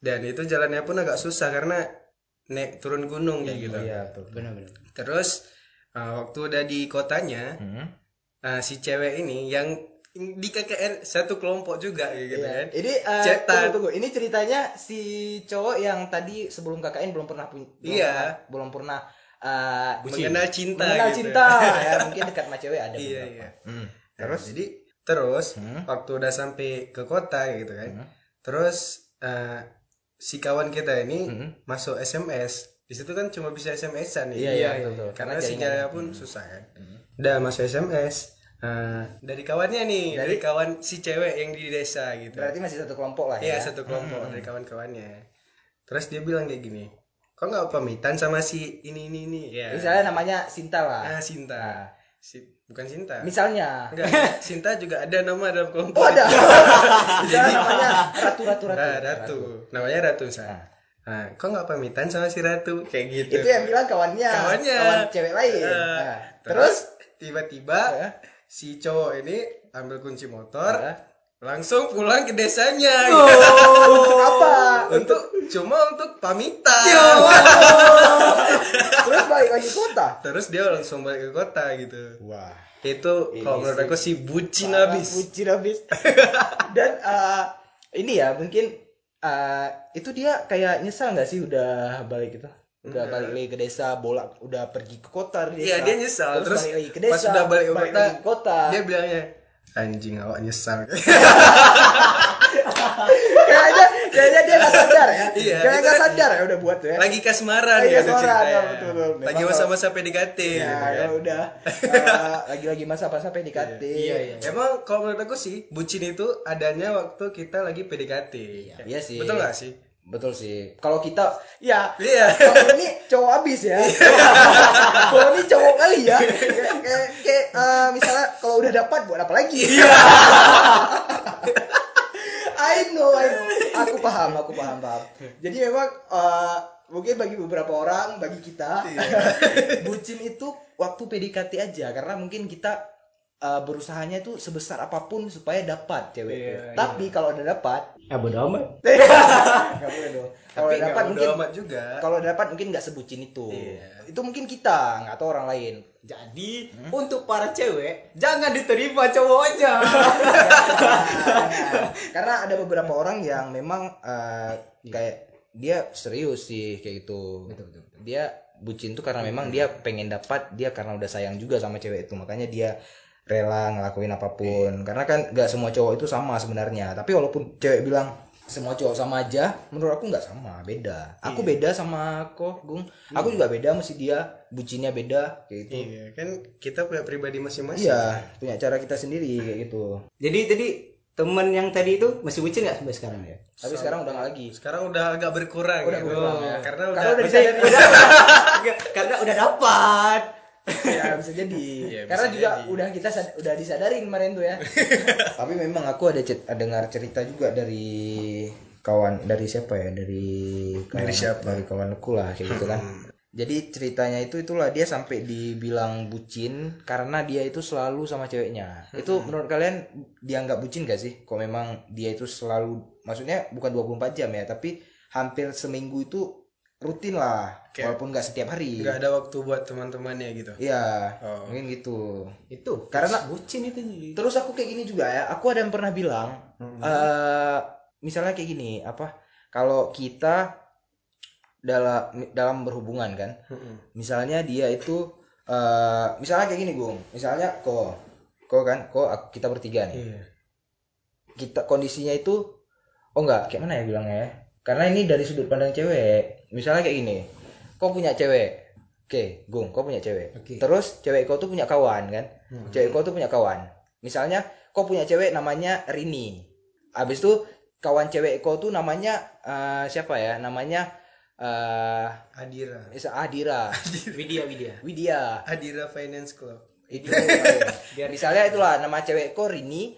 Dan itu jalannya pun agak susah karena naik turun gunung kayak gitu. Iya, betul. benar-benar Terus eh, waktu udah di kotanya, Hmm. eh, si cewek ini yang di KKN satu kelompok juga gitu Iya. kan. Ini eh, Cetan. tunggu, tunggu. Ini ceritanya si cowok yang tadi sebelum KKN belum pernah punya belum Iya. pernah, belum pernah eh, Mengenal cinta mengenal gitu. cinta ya mungkin dekat sama cewek ada Iya, beberapa. iya. Hmm. Terus jadi terus Hmm. waktu udah sampai ke kota gitu kan. Hmm. Terus eh, si kawan kita ini Hmm. masuk SMS. Di situ kan cuma bisa SMS-an nih. Iya, iya, betul, betul. Karena Karena sinyalnya pun susah kan. Udah masuk SMS. eh, dari kawannya nih, dari, kawan si cewek yang di desa gitu. Berarti masih satu kelompok lah Iya ya. satu kelompok dari kawan-kawannya. Terus dia bilang kayak gini, kok nggak pamitan sama si ini ini ini? Ya. Misalnya namanya Sinta lah. Ah Sinta, si, bukan Sinta. Misalnya. Enggak, Sinta juga ada nama dalam kelompok. Oh ada. Misalnya namanya Ratu Ratu Ratu. Nah, Ratu. Namanya Ratu misalnya. Nah, kok nggak pamitan sama si Ratu? Kayak gitu. Itu yang bilang kawannya. Kawannya. Kawan cewek lain. Nah, Nah, terus tiba-tiba Ya. si cowok ini ambil kunci motor, Ya. Langsung pulang ke desanya. untuk apa? untuk cuma untuk pamitan. Ya Terus balik lagi kota. Terus dia langsung balik ke kota gitu. Wah. Itu kalau menurut aku sih bucin habis. Bucin habis. Dan eh, ini ya mungkin eh, itu dia kayak nyesal nggak sih udah balik gitu? Udah balik lagi ke desa, bolak udah pergi ke kota Iya dia nyesal. Terus, Terus, balik lagi ke desa. pas udah balik ke kota, lagi ke kota. dia bilangnya anjing awak nyesal. kayaknya kayaknya dia nggak sadar ya. Iya, Kayaknya nggak kan- sadar ya udah buat tuh ya. Lagi kasmaran Lagi gitu kasmaran, ya, betul, betul. Lagi masa-masa PDKT Ya, gitu kan. kalau udah eh, lagi-lagi masa-masa PDKT. Iya, iya. Emang kalau menurut aku sih bucin itu adanya waktu kita lagi PDKT. Iya sih. Betul gak sih? Betul sih. Kalau kita ya Iya. kalau ini cowok abis ya. kalau ini cowok kali ya. Kayak kayak, eh, misalnya kalau udah dapat buat apa lagi? Iya. I know, I know. Aku paham, aku paham, paham. Jadi memang eh, mungkin bagi beberapa orang, bagi kita, Iya. bucin itu waktu PDKT aja karena mungkin kita eh, berusahanya itu sebesar apa pun supaya dapat cewek. Iya, Tapi kalau udah dapat, ya bodo amat nggak boleh dong. Kalau dapat mungkin amat juga. kalau dapat mungkin nggak sebucin itu. Iya. Itu mungkin kita, nggak tahu orang lain. jadi untuk para cewek jangan diterima cowok aja Karena ada beberapa orang yang memang eh, kayak dia serius sih kayak gitu. betul betul, betul. Dia bucin tuh karena memang dia pengen dapat, dia karena udah sayang juga sama cewek itu, makanya dia rela ngelakuin apa pun. Karena kan nggak semua cowok itu sama sebenarnya. Tapi walaupun cewek bilang semua cowok sama aja, menurut aku nggak sama, beda. Aku beda sama kok, Gung. Aku juga beda mesti dia, bucinnya beda kayak gitu. Iya, kan kita punya pribadi masing-masing. Iya, punya cara kita sendiri kayak gitu. jadi tadi temen yang tadi itu masih bucin nggak sampai sekarang ya Tapi sekarang udah nggak lagi. Sekarang udah agak berkurang Udah ya. berkurang, ya. Karena Karena udah udah udah, udah- karena udah dapat ya bisa jadi. Bisa Karena juga jadi. udah kita sad- udah disadarin kemarin tuh ya. Tapi memang aku ada cet- dengar cerita juga dari kawan dari siapa ya dari kawan, Dari siapa? dari kawanku lah kayak gitu kan jadi ceritanya itu itulah dia sampai dibilang bucin karena dia itu selalu sama ceweknya itu menurut kalian dianggap bucin gak sih kok memang dia itu selalu maksudnya bukan 24 jam ya tapi hampir seminggu itu rutin lah Kayak- walaupun nggak setiap hari nggak ada waktu buat teman-temannya gitu. Iya, Oh. mungkin gitu. itu Karena- bucin itu Terus aku kayak gini juga ya. Aku ada yang pernah bilang, eh misalnya kayak gini, apa? Kalau kita dalam dalam berhubungan kan, misalnya dia itu, eh misalnya kayak gini, Gung. Misalnya kok, kok kan, kok aku- kita bertiga nih. Iya. Kita kondisinya itu, oh enggak, kayak mana ya bilangnya ya? Karena ini dari sudut pandang cewek. Misalnya kayak gini, kau punya cewek. Oke, Gung, kau punya cewek. Oke. Terus cewek kau tuh punya kawan kan? Cewek kau tuh punya kawan. Misalnya kau punya cewek namanya Rini. Habis itu kawan cewek kau tuh namanya eh, siapa ya? Namanya eh Adira Adira Widya Widya Widya Adira Finance Club itu biar misalnya itulah nama cewekku Rini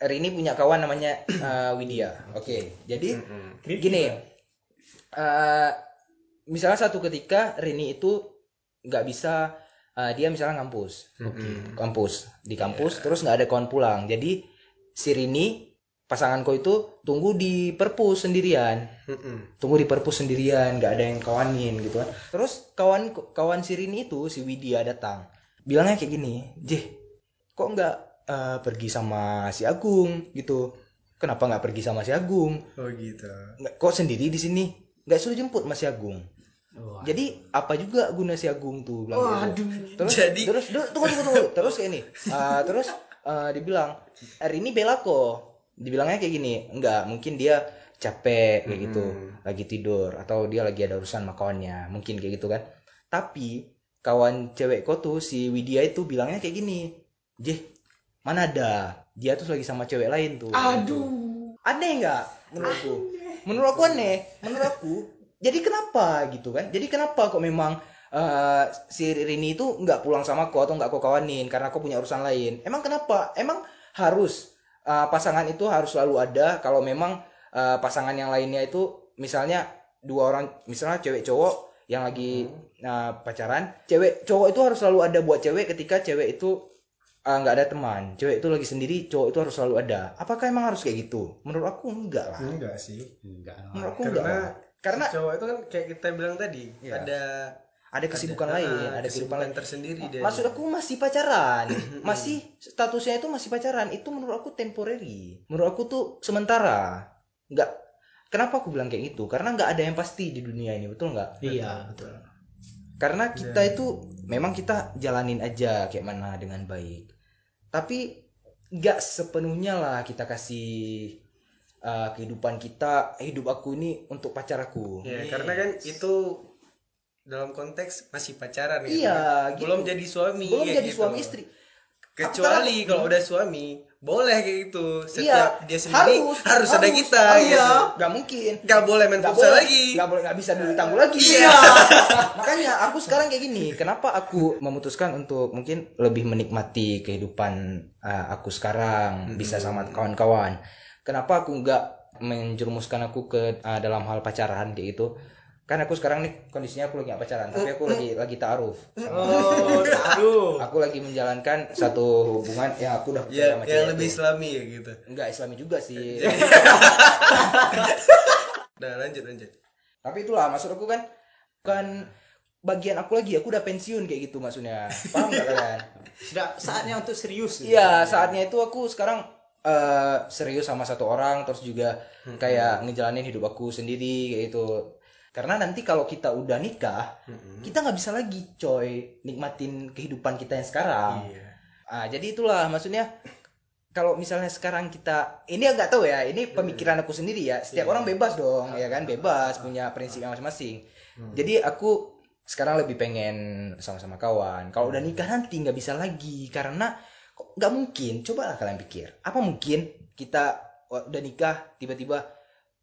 Rini punya kawan namanya eh, Widya oke jadi gini eh misalnya satu ketika Rini itu nggak bisa eh, dia misalnya ngampus. Kampus di kampus terus nggak ada kawan pulang. Jadi si Rini pasanganku itu tunggu di perpus sendirian. Mm-mm. tunggu di perpus sendirian nggak ada yang kawanin gitu kan. Terus kawan kawan si Rini itu si Widya datang. Bilangnya kayak gini Jeh kok nggak eh, pergi sama si Agung? Gitu. Kenapa nggak pergi sama si Agung? Oh gitu. Nggak kok sendiri di sini nggak suruh jemput mas Agung Wah. jadi apa juga guna si Agung tuh bilang gitu. terus Jadi- terus tunggu tunggu tunggu. Terus kayak ini eh, terus eh, dibilang hari ini bela kok. Dibilangnya kayak gini enggak mungkin dia capek kayak gitu. Lagi tidur atau dia lagi ada urusan sama kawannya mungkin kayak gitu kan. Tapi kawan cewek kok tuh si Widya itu bilangnya kayak gini Jeh mana ada. Dia tuh lagi sama cewek lain tuh. Aduh. Aneh nggak menurutku menurut aku aneh. Menurut aku jadi kenapa gitu kan? Jadi kenapa kok memang eh, si Rini itu nggak pulang sama aku atau nggak aku kawanin? Karena aku punya urusan lain. Emang kenapa? Emang harus eh, pasangan itu harus selalu ada kalau memang eh, pasangan yang lainnya itu misalnya dua orang misalnya cewek cowok yang lagi eh, pacaran cewek cowok itu harus selalu ada buat cewek ketika cewek itu eh, nggak ada teman. Cewek itu lagi sendiri cowok itu harus selalu ada. Apakah emang harus kayak gitu? Menurut aku enggak lah. Enggak sih. Enggak lah. menurut aku enggak karena cowok itu kan kayak kita bilang tadi Iya. ada ada kesibukan ada- lain ah, ada kehidupan lain. tersendiri dia. Maksud aku masih pacaran. Masih statusnya itu masih pacaran. Itu menurut aku temporary. Menurut aku tuh sementara. Nggak kenapa aku bilang kayak gitu? Karena nggak ada yang pasti di dunia ini betul nggak iya betul karena kita itu memang kita jalanin aja kayak mana dengan baik. Tapi nggak sepenuhnya lah kita kasih uh, kehidupan kita hidup aku ini untuk pacar aku. Ya karena kan itu dalam konteks masih pacaran gitu Iya, gitu. belum jadi suami belum kayak jadi gitu. suami istri. Kecuali kalau udah suami boleh kayak gitu. Setiap Iya, dia sendiri harus, ada kita harus. gitu. nggak mungkin. Nggak boleh main futsal boleh. lagi. Nggak boleh nggak bisa dulu tangguh lagi. Iya. makanya aku sekarang kayak gini kenapa aku memutuskan untuk mungkin lebih menikmati kehidupan uh, aku sekarang bisa sama kawan-kawan. Kenapa aku nggak menjerumuskan aku ke uh, dalam hal pacaran kayak gitu kan aku sekarang nih kondisinya aku lagi nggak pacaran tapi aku lagi lagi taaruf oh aduh aku lagi menjalankan satu hubungan yang aku udah ya percaya sama yang lebih itu. islami ya gitu enggak islami juga sih nah lanjut lanjut Tapi itulah maksud aku kan bukan bagian aku lagi, aku udah pensiun kayak gitu maksudnya. Paham gak kalian? sudah saatnya untuk serius Iya, saatnya itu aku sekarang eh, serius sama satu orang terus juga kayak ngejalanin hidup aku sendiri kayak gitu. Karena nanti kalau kita udah nikah, kita nggak bisa lagi coy nikmatin kehidupan kita yang sekarang. Iya. Ah, jadi itulah maksudnya kalau misalnya sekarang kita ini nggak tahu ya ini pemikiran aku sendiri ya setiap orang bebas dong ya kan? bebas punya prinsipnya masing-masing. Jadi aku sekarang lebih pengen sama-sama kawan. Kalau udah nikah nanti nggak bisa lagi karena nggak mungkin? Coba lah kalian pikir apa mungkin kita udah nikah tiba-tiba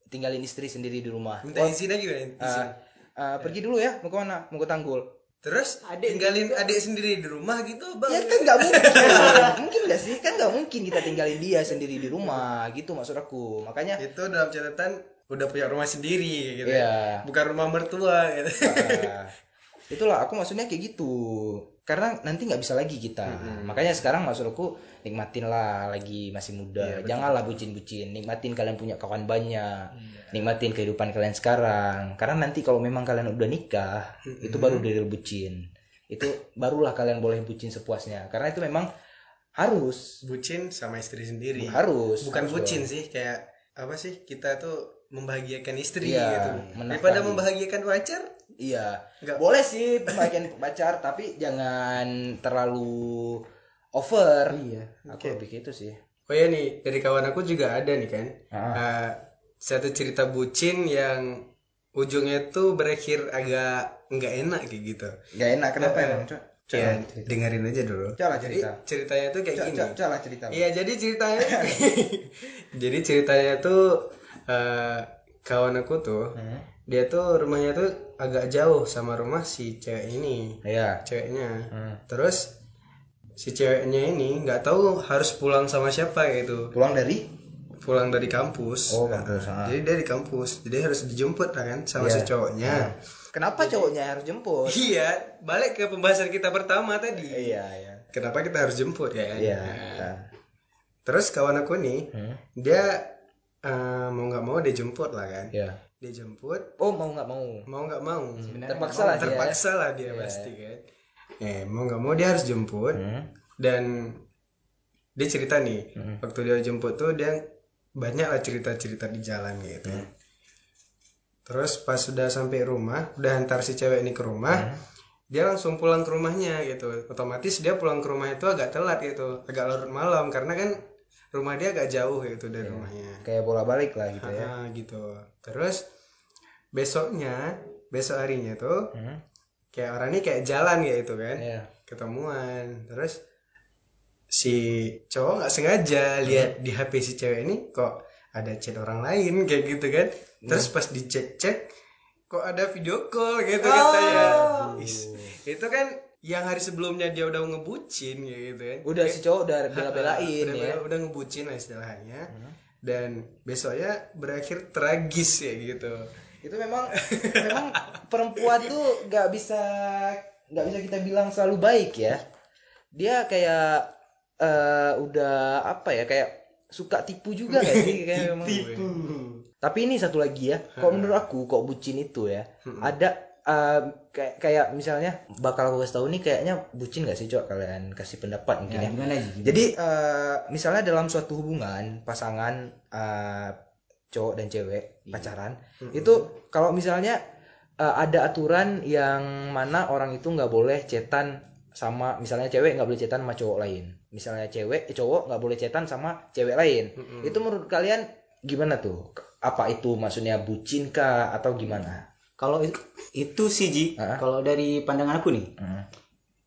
tinggalin istri sendiri di rumah. Minta izin aja kan izin. Ah, ah, pergi dulu ya mau ke mana mau ke Tanggul. Terus Adik tinggalin adik sendiri di rumah gitu bang? Ya kan nggak mungkin, mungkin nggak sih? Kan nggak mungkin kita tinggalin dia sendiri di rumah, gitu maksud aku. Makanya, itu dalam catatan udah punya rumah sendiri gitu. Iya. bukan rumah mertua gitu. Ah, itulah aku maksudnya kayak gitu. Karena nanti nggak bisa lagi kita. Makanya sekarang maksud aku nikmatin lah lagi masih muda. Janganlah bucin-bucin. Nikmatin kalian punya kawan banyak. Nikmatin kehidupan kalian sekarang. Karena nanti kalau memang kalian udah nikah, itu baru dari bucin. Itu barulah kalian boleh bucin sepuasnya. Karena itu memang harus bucin sama istri sendiri harus bukan harus bucin dong. sih kayak apa sih kita tuh membahagiakan istri Iya, gitu menafkahi. daripada membahagiakan pacar iya. Nggak- boleh sih pembagian pacar tapi jangan terlalu over. Iya aku lebih gitu sih. Oh ya nih dari kawan aku juga ada nih kan. Ah. Eh, satu cerita bucin yang ujungnya tuh berakhir agak nggak enak kayak gitu. Nggak enak kenapa Eh, emang? Cok? ya dengerin aja dulu. Coba Jadi, cerita. ceritanya tuh kayak Cok, gini. coba cerita Iya jadi ceritanya Jadi ceritanya tuh eh, Kawan aku tuh Hmm. Dia tuh rumahnya tuh agak jauh sama rumah si cewek ini Iya. ceweknya Hmm. terus si ceweknya ini nggak tahu harus pulang sama siapa gitu Pulang dari pulang dari kampus Oh, kampus, Nah, ah. jadi dia di kampus jadi harus dijemput lah kan sama si Iya. cowoknya Kenapa cowoknya harus jemput? iya balik ke pembahasan kita pertama tadi Iya, iya. kenapa kita harus jemput ya kan Iya. Nah, terus kawan aku nih Hmm. dia eh, mau nggak mau dia jemput lah kan Iya. Dia jemput Oh, mau nggak mau? mau nggak mau Terpaksa lah dia. terpaksa lah dia Iya. pasti kan eh mau nggak mau dia harus jemput Hmm. dan dia cerita nih Hmm. waktu dia jemput tuh dia banyak lah cerita-cerita di jalan gitu Hmm. terus pas sudah sampai rumah udah antar si cewek ini ke rumah dia langsung pulang ke rumahnya gitu otomatis dia pulang ke rumah itu agak telat gitu agak larut malam karena kan rumah dia agak jauh gitu dari rumahnya. Kayak bola-balik lah gitu ya. Gitu. Terus besoknya besok harinya tuh Hmm. kayak orang ini kayak jalan gitu kan. Iya. ketemuan. Terus si cowok nggak sengaja lihat di HP si cewek ini kok ada chat orang lain kayak gitu kan. Terus pas dicek cek kok ada video call gitu katanya. Is, itu kan yang hari sebelumnya dia udah ngebucin kayak gitu kan. Udah si cowok udah bela-belain udah, ya. udah, ngebucin lah istilahnya. Dan besoknya berakhir tragis ya gitu. Itu memang memang perempuan tuh nggak bisa nggak bisa kita bilang selalu baik ya. Dia kayak eh, udah apa ya kayak suka tipu juga gak sih? Kayak memang. Tapi ini satu lagi ya, kok menurut aku kok bucin itu ya, ada eh, kayak kayak misalnya bakal aku kasih tahu nih kayaknya bucin gak sih cok kalian kasih pendapat mungkin Ya, ya. gimana Ji? Jadi eh, misalnya dalam suatu hubungan pasangan eh, cowok dan cewek pacaran itu kalau misalnya eh, ada aturan yang mana orang itu nggak boleh cetan sama misalnya cewek nggak boleh cetan sama cowok lain. Misalnya cewek eh, cowok nggak boleh cetan sama cewek lain. Itu menurut kalian gimana tuh? Apa itu? Maksudnya bucin kah atau gimana Kalau itu, sih Ji, Ah. kalau dari pandangan aku nih, Hmm.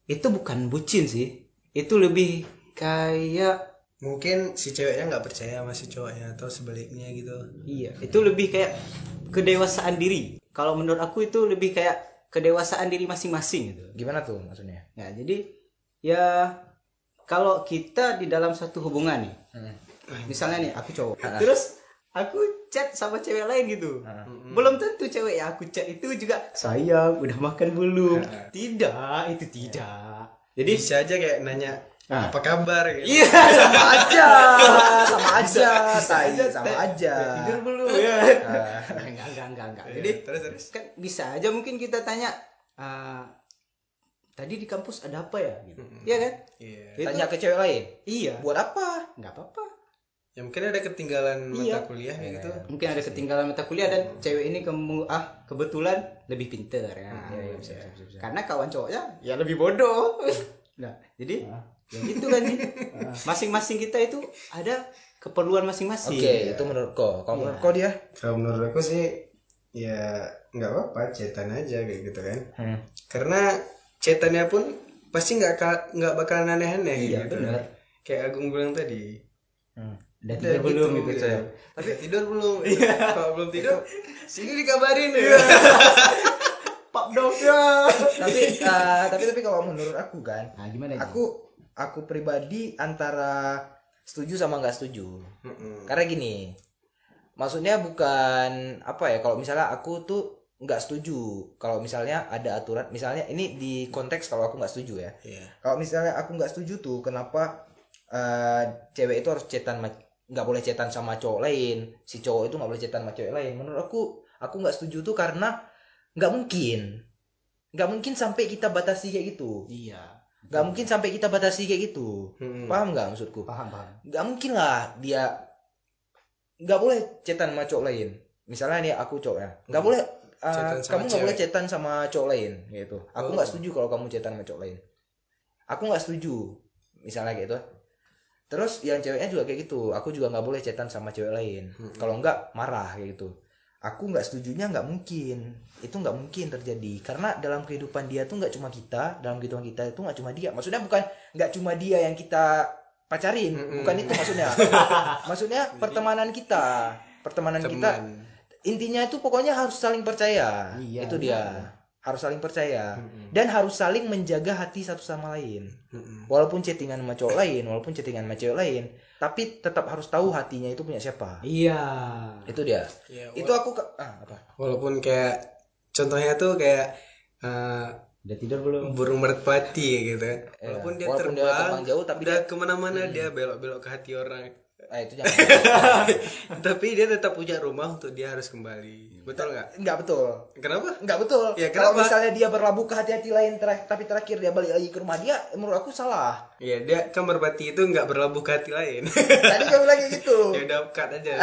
itu bukan bucin sih. Itu lebih kayak mungkin si ceweknya nggak percaya sama si cowoknya atau sebaliknya gitu iya, itu lebih kayak kedewasaan diri. Kalau menurut aku itu lebih kayak kedewasaan diri masing-masing gitu. gimana tuh maksudnya Ya, jadi ya kalau kita di dalam satu hubungan nih, Hmm. misalnya nih aku cowok, terus aku chat sama cewek lain gitu, belum tentu cewek yang aku chat itu juga sayang, udah makan belum? Tidak, itu tidak. Jadi bisa aja kayak nanya Ah. apa kabar gitu iya sama aja sama aja tai sama aja tidur belum ya? Ah. enggak enggak enggak enggak. Jadi terus terus kan bisa aja mungkin kita tanya "Ah, tadi di kampus ada apa ya? Gitu. Iya kan? iya Itu- tanya ke cewek lain Iya. buat apa Nggak apa-apa. Ya mungkin ada ketinggalan Iya. mata kuliah gitu mungkin ada ketinggalan mata kuliah dan cewek ini kemu ah kebetulan lebih pinter ya, Iya, iya, bisa, bisa, bisa, bisa. karena kawan cowoknya ya lebih bodoh nah jadi ya gitu kan Ji. masing-masing kita itu ada keperluan masing-masing Oke, itu menurut kau. Kalau menurut kau dia? kalau menurut aku sih ya nggak apa-apa cetan aja kayak gitu kan Hmm. karena cetannya pun pasti nggak nggak bakalan aneh-aneh Iya, gitu benar. kayak Agung bilang tadi Hmm. Udah Udah tidur belum gitu, gitu, gitu. tapi tidur belum kalau belum tidur sini dikabarin Iya. ya pak dok ya tapi eh, tapi tapi kalau menurut aku kan, nah gimana aku aku pribadi antara setuju sama nggak setuju. Mm-mm. Karena gini, maksudnya bukan apa ya? Kalau misalnya aku tuh nggak setuju, kalau misalnya ada aturan, misalnya ini di konteks kalau aku nggak setuju ya. Iya. Kalau misalnya aku nggak setuju tuh, kenapa eh, cewek itu harus cetan nggak boleh cetan sama cowok lain, si cowok itu nggak boleh cetan sama cewek lain. Menurut aku, aku nggak setuju tuh karena nggak mungkin, nggak mungkin sampai kita batasi kayak gitu. iya Nggak mungkin sampai kita batasi kayak gitu. Mm-mm. Paham nggak maksudku? paham paham Nggak mungkin lah dia nggak boleh cetan sama cowok lain. Misalnya nih aku cowok ya, nggak boleh. uh, kamu nggak boleh cetan sama cowok lain gitu. Aku Oh. nggak setuju kalau kamu cetan sama cowok lain. Aku nggak setuju. Misalnya gitu. Terus yang ceweknya juga kayak gitu. Aku juga nggak boleh cetan sama cewek lain. Kalau nggak marah kayak gitu. Aku nggak setujunya nggak mungkin. Itu nggak mungkin terjadi karena dalam kehidupan dia tuh nggak cuma kita. Dalam kehidupan kita itu nggak cuma dia. Maksudnya bukan nggak cuma dia yang kita pacarin. Bukan itu maksudnya. maksudnya pertemanan kita. Pertemanan kita Teman. intinya itu pokoknya harus saling percaya Iya, itu iya. Dia harus saling percaya. Dan harus saling menjaga hati satu sama lain. Walaupun chattingan sama cowok lain walaupun chattingan sama cewek lain tapi tetap harus tahu hatinya itu punya siapa. Iya. itu dia. Ya, itu aku ke- ah, apa? Walaupun kayak contohnya tuh kayak eh, Udah tidur belum? burung merpati gitu. Kan walaupun dia walaupun dia terbang, terbang jauh, tapi udah ke mana-mana dia belok-belok ke hati orang ah, itu jangan tapi dia tetap punya rumah untuk dia harus kembali. Betul nggak? Nggak betul. Kenapa? Nggak betul. Ya, kalau kenapa? misalnya dia berlabuh ke hati-hati lain ter- tapi terakhir dia balik lagi ke rumah dia menurut aku salah. Iya dia kan merpati itu nggak berlabuh ke hati lain. Tadi bilang kayak gitu. Ya udah cut aja.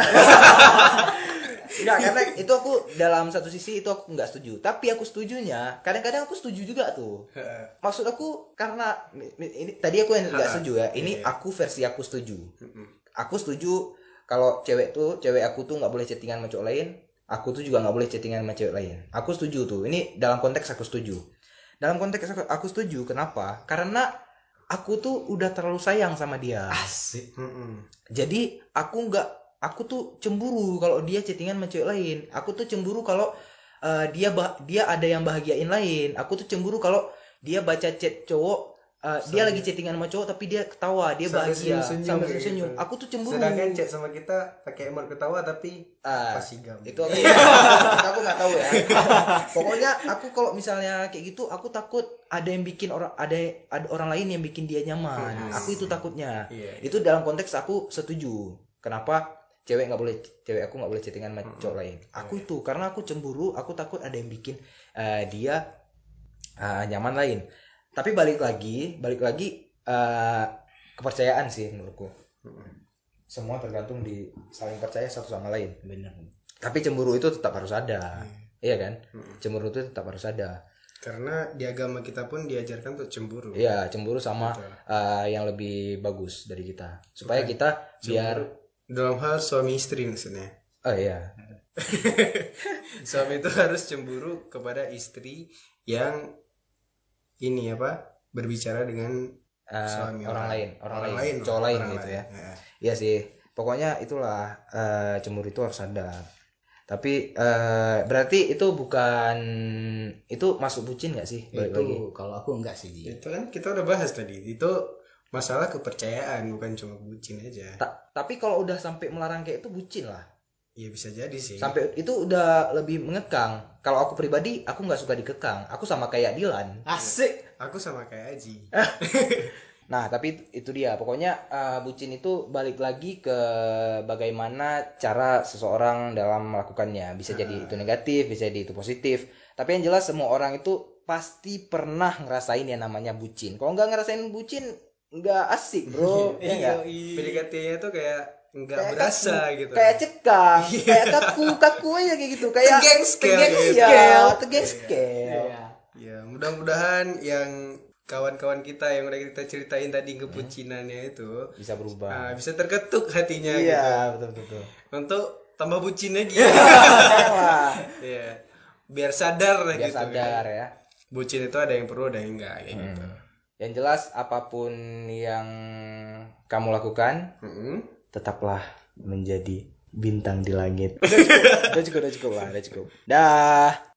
Enggak, karena itu aku dalam satu sisi itu aku nggak setuju. Tapi aku setujunya, kadang-kadang aku setuju juga tuh. Maksud aku karena ini tadi aku yang nggak setuju ya. Ini aku versi aku setuju. Aku setuju kalau cewek tuh, cewek aku tuh nggak boleh chattingan sama cowok lain. Aku tuh juga nggak boleh chattingan sama cewek lain. Aku setuju tuh. Ini dalam konteks aku setuju. Dalam konteks aku, aku setuju. Kenapa? Karena aku tuh udah terlalu sayang sama dia. Asik. Jadi aku nggak, aku tuh cemburu kalau dia chattingan sama cewek lain. Aku tuh cemburu kalau eh, dia bah- dia ada yang bahagiain lain. Aku tuh cemburu kalau dia baca chat cowok, eh, dia lagi chattingan sama cowok tapi dia ketawa, dia Sambil bahagia, senyum-senyum sambil kayak senyum. gitu. Aku tuh cemburu. sedangkan chat sama kita pakai emot ketawa tapi Ah, pasti gam itu aku, nggak tahu ya. Pokoknya aku kalau misalnya kayak gitu, aku takut ada yang bikin orang ada ada orang lain yang bikin dia nyaman. Aku itu takutnya. Iya. Itu dalam konteks aku setuju. Kenapa cewek nggak boleh cewek aku nggak boleh chattingan sama cowok lain. Aku itu karena aku cemburu. Aku takut ada yang bikin eh, dia eh, nyaman lain. Tapi balik lagi, balik lagi eh, kepercayaan sih menurutku. Semua tergantung di saling percaya satu sama lain. Bener. Tapi cemburu itu tetap harus ada. Iya kan? Cemburu itu tetap harus ada. karena di agama kita pun diajarkan untuk cemburu Iya, cemburu sama Betul. uh, yang lebih bagus dari kita. Supaya kita biar dalam hal suami istri maksudnya Oh iya. suami itu harus cemburu kepada istri yang ini apa berbicara dengan Uh, Suami orang orang. lain, orang, Orang lain, lain, cowok lain orang gitu lain. ya. Ya. Iya sih. Pokoknya itulah uh, cemburu itu harus ada. Tapi uh, berarti itu bukan itu masuk bucin nggak sih? Balik lagi. Itu kalau aku enggak sih. Ji. itu kan kita udah bahas tadi itu masalah kepercayaan bukan cuma bucin aja Ta- tapi kalau udah sampai melarang kayak itu bucin lah. Ya bisa jadi sih Sampai itu udah lebih mengekang. Kalau aku pribadi, aku nggak suka dikekang. Aku sama kayak Dilan. Asik. aku sama kayak Aji Nah, tapi itu- dia. Pokoknya uh, bucin itu balik lagi ke bagaimana cara seseorang dalam melakukannya. Bisa jadi itu negatif, bisa jadi itu positif. Tapi yang jelas semua orang itu pasti pernah ngerasain yang namanya bucin. Kalau nggak ngerasain bucin, nggak asik, bro. ya nggak? PDKT-nya tuh kayak nggak Kayak berasa kaku, gitu Kayak cekang, kayak kaku, kaku aja kayak gitu. Kayak Tegeng scale tegeng gitu. ya, tegeng scale. Iya. ya mudah-mudahan yang kawan-kawan kita yang udah kita ceritain tadi kepucinannya itu Bisa berubah. ah, bisa terketuk hatinya gitu Iya, betul betul. untuk tambah bucin lagi ya biar sadar biar gitu sadar kan. ya. bucin itu ada yang perlu ada yang enggak kayak Hmm. gitu Yang jelas apa pun yang kamu lakukan, Mm-mm. Tetaplah menjadi bintang di langit. Udah cukup, udah cukup, udah cukup lah, udah cukup. Dah.